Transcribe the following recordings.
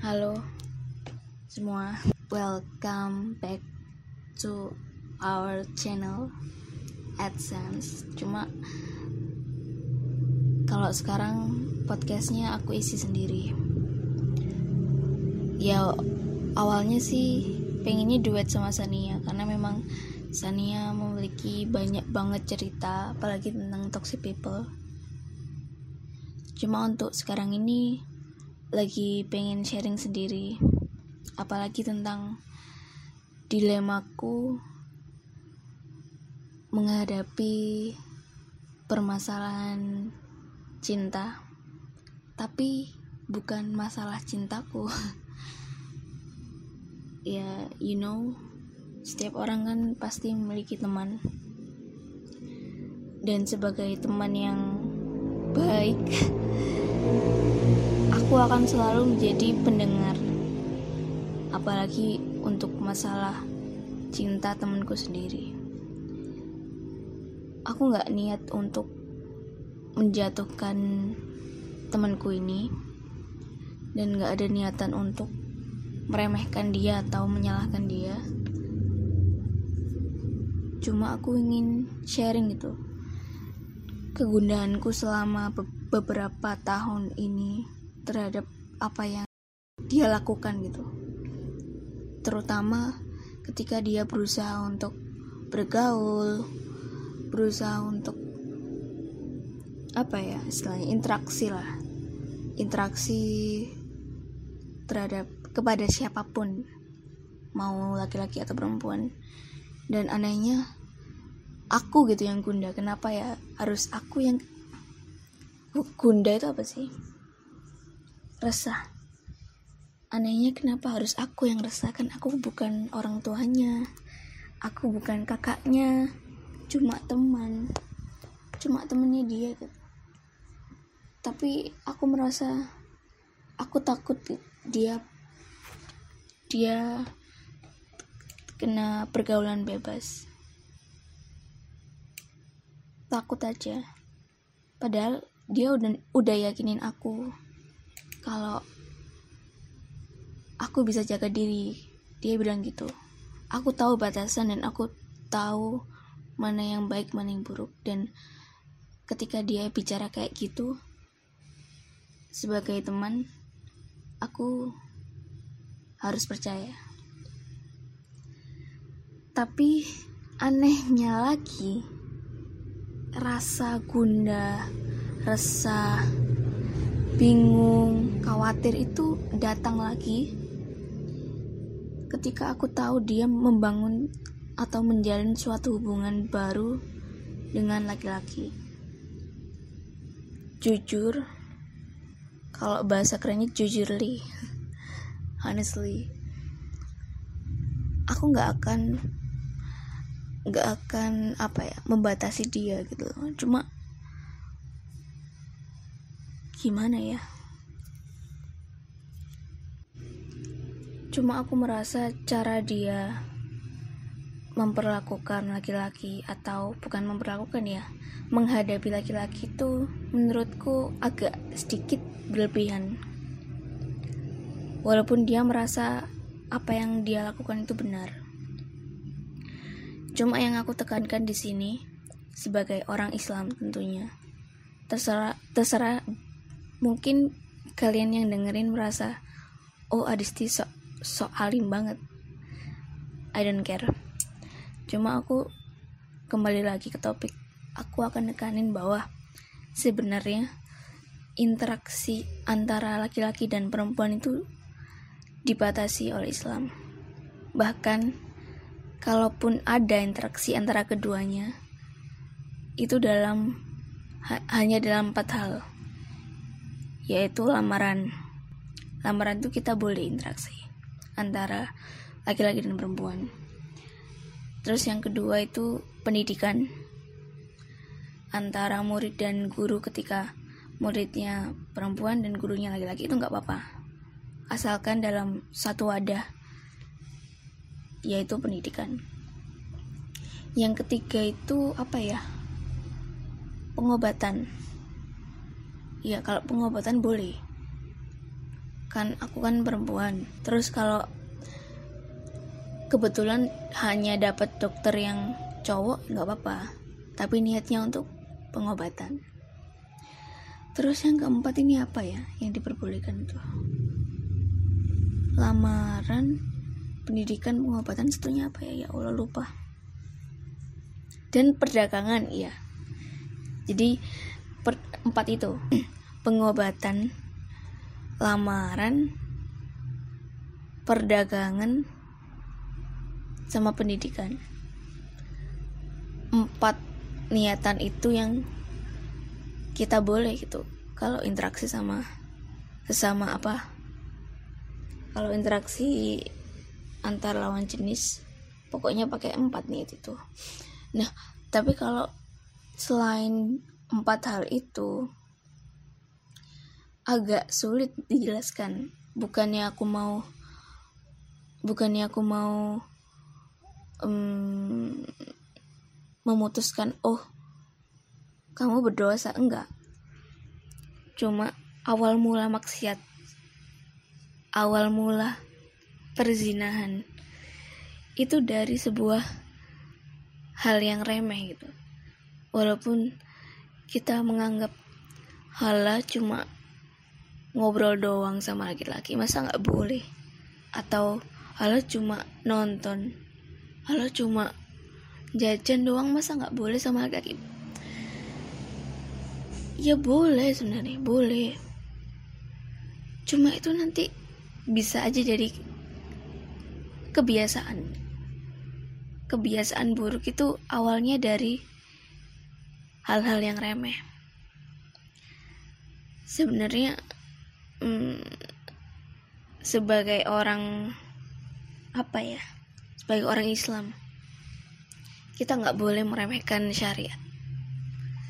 Halo semua, welcome back to our channel AdSense. Cuma kalau sekarang podcastnya aku isi sendiri. Ya awalnya sih pengennya duet sama Sania karena memang Sania memiliki banyak banget cerita apalagi tentang toxic people. Cuma untuk sekarang ini lagi pengen sharing sendiri. Apalagi tentang dilemaku menghadapi permasalahan cinta. Tapi bukan masalah cintaku. Ya you know setiap orang kan pasti memiliki teman. Dan sebagai teman yang baik aku akan selalu menjadi pendengar. Apalagi untuk masalah cinta temanku sendiri. Aku nggak niat untuk menjatuhkan temanku ini. Dan nggak ada niatan untuk meremehkan dia atau menyalahkan dia. Cuma aku ingin sharing gitu. Kegundahanku selama beberapa tahun ini terhadap apa yang dia lakukan gitu. Terutama ketika dia berusaha untuk bergaul berusaha untuk apa ya istilahnya interaksi lah. Interaksi terhadap kepada siapa pun mau laki-laki atau perempuan. Dan anehnya aku gitu yang gunda kenapa ya harus aku yang gunda itu apa sih resah. Anehnya kenapa harus aku yang resah? Kan aku bukan orang tuanya. Aku bukan kakaknya. Cuma teman. Cuma temennya dia gitu. Tapi aku merasa aku takut dia dia kena pergaulan bebas. Takut aja. Padahal dia udah udah yakinin aku kalau aku bisa jaga diri dia bilang gitu. Aku tahu batasan dan aku tahu mana yang baik mana yang buruk. Dan ketika dia bicara kayak gitu sebagai teman aku harus percaya. Tapi anehnya lagi rasa gundah resah bingung, khawatir itu datang lagi. Ketika aku tahu dia membangun atau menjalin suatu hubungan baru dengan laki-laki. Jujur, kalau bahasa kerennya jujurly, honestly, aku nggak akan nggak akan apa ya membatasi dia gitu. Cuma gimana ya? Cuma aku merasa cara dia memperlakukan laki-laki atau bukan memperlakukan ya menghadapi laki-laki itu menurutku agak sedikit berlebihan. Walaupun dia merasa apa yang dia lakukan itu benar. Cuma yang aku tekankan di sini sebagai orang Islam tentunya terserah terserah mungkin kalian yang dengerin merasa oh Adisti sok sok alim banget. I don't care. Cuma aku kembali lagi ke topik. Aku akan nekanin bahwa sebenarnya interaksi antara laki-laki dan perempuan itu dibatasi oleh Islam. Bahkan kalaupun ada interaksi antara keduanya itu dalam ha, hanya dalam empat hal yaitu lamaran. Lamaran itu kita boleh interaksi antara laki-laki dan perempuan. Terus yang kedua itu pendidikan. Antara murid dan guru ketika muridnya perempuan dan gurunya laki-laki itu nggak apa-apa. Asalkan dalam satu wadah yaitu pendidikan. Yang ketiga itu apa ya? Pengobatan ya kalau pengobatan boleh. Kan aku kan perempuan. Terus kalau kebetulan hanya dapat dokter yang cowok nggak apa-apa. Tapi niatnya untuk pengobatan. Terus yang keempat ini apa ya yang diperbolehkan itu? Lamaran pendidikan pengobatan setelahnya apa ya? Ya Allah lupa. Dan perdagangan iya. Jadi per, empat itu. Pengobatan lamaran perdagangan sama pendidikan. Empat niatan itu yang kita boleh gitu. Kalau interaksi sama sesama apa? Kalau interaksi antar lawan jenis pokoknya pakai empat niat itu. Nah tapi kalau selain empat hal itu. Agak sulit dijelaskan. Bukannya aku mau bukannya aku mau um, memutuskan oh kamu berdosa. Enggak. Cuma awal mula maksiat awal mula perzinahan itu dari sebuah hal yang remeh gitu. Walaupun kita menganggap hala cuma ngobrol doang sama laki-laki masa nggak boleh? Atau hala cuma nonton hala cuma jajan doang masa nggak boleh sama laki-laki? Ya boleh sebenarnya boleh. Cuma itu nanti bisa aja jadi kebiasaan. Kebiasaan buruk itu awalnya dari hal-hal yang remeh. Sebenarnya hmm, sebagai orang apa ya sebagai orang Islam kita nggak boleh meremehkan syariat.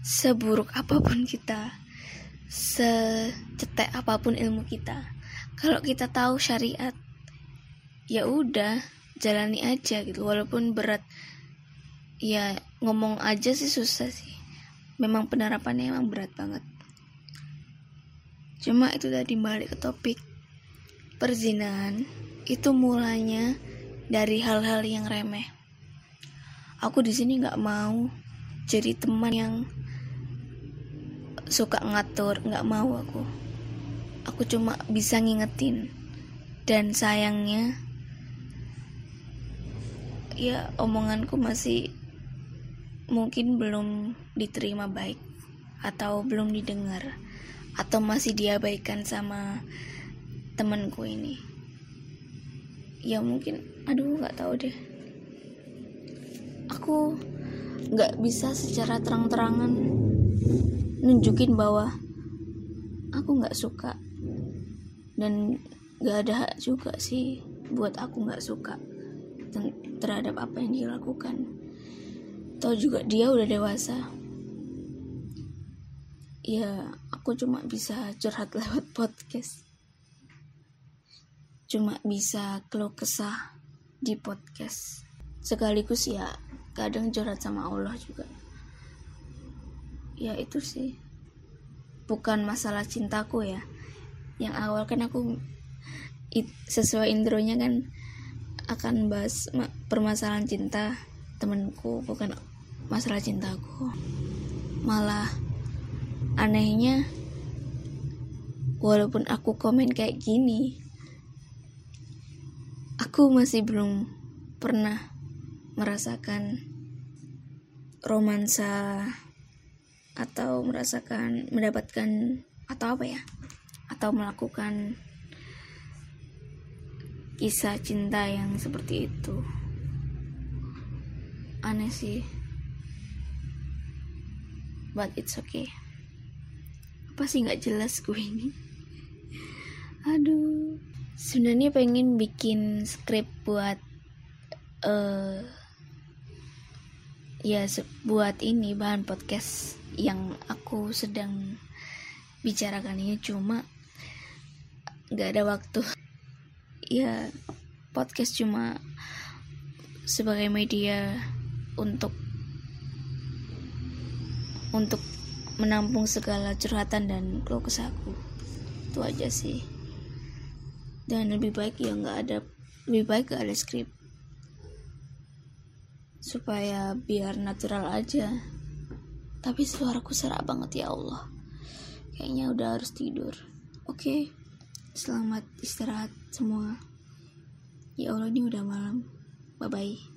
Seburuk apa pun kita secetek apa pun ilmu kita kalau kita tahu syariat ya udah jalani aja gitu. Walaupun berat ya ngomong aja sih susah sih memang penerapannya emang berat banget. Cuma itu tadi balik ke topik. Perzinahan itu mulanya dari hal-hal yang remeh. Aku di sini nggak mau jadi teman yang suka ngatur nggak mau aku. Aku cuma bisa ngingetin. Dan sayangnya ya omonganku masih mungkin belum diterima baik atau belum didengar atau masih diabaikan sama temanku ini. Ya mungkin aduh nggak tahu deh. Aku nggak bisa secara terang-terangan nunjukin bahwa aku nggak suka. Dan nggak ada hak juga sih buat aku nggak suka terhadap apa yang dia Tahu juga dia udah dewasa. Ya, aku cuma bisa curhat lewat podcast. Cuma bisa keluh kesah di podcast. Sekaligus ya kadang curhat sama Allah juga. Ya itu sih. Bukan masalah cintaku ya. Yang awal kan aku it, sesuai intronya kan akan bahas permasalahan cinta temanku bukan masalah cintaku malah anehnya walaupun aku komen kayak gini aku masih belum pernah merasakan romansa atau merasakan mendapatkan atau apa ya atau melakukan kisah cinta yang seperti itu. Aneh sih but it's okay. Apa sih nggak jelas gue ini? Aduh. Sebenarnya pengen bikin skrip buat uh, ya buat ini bahan podcast yang aku sedang bicarakan ini. Cuma nggak ada waktu. Ya podcast cuma sebagai media untuk untuk menampung segala curhatan dan keluh kesahku itu aja sih. Dan lebih baik ya nggak ada lebih baik gak ada skrip. Supaya biar natural aja. Tapi suaraku serak banget ya Allah. Kayaknya udah harus tidur. Oke selamat istirahat semua. Ya Allah ini udah malam. Bye bye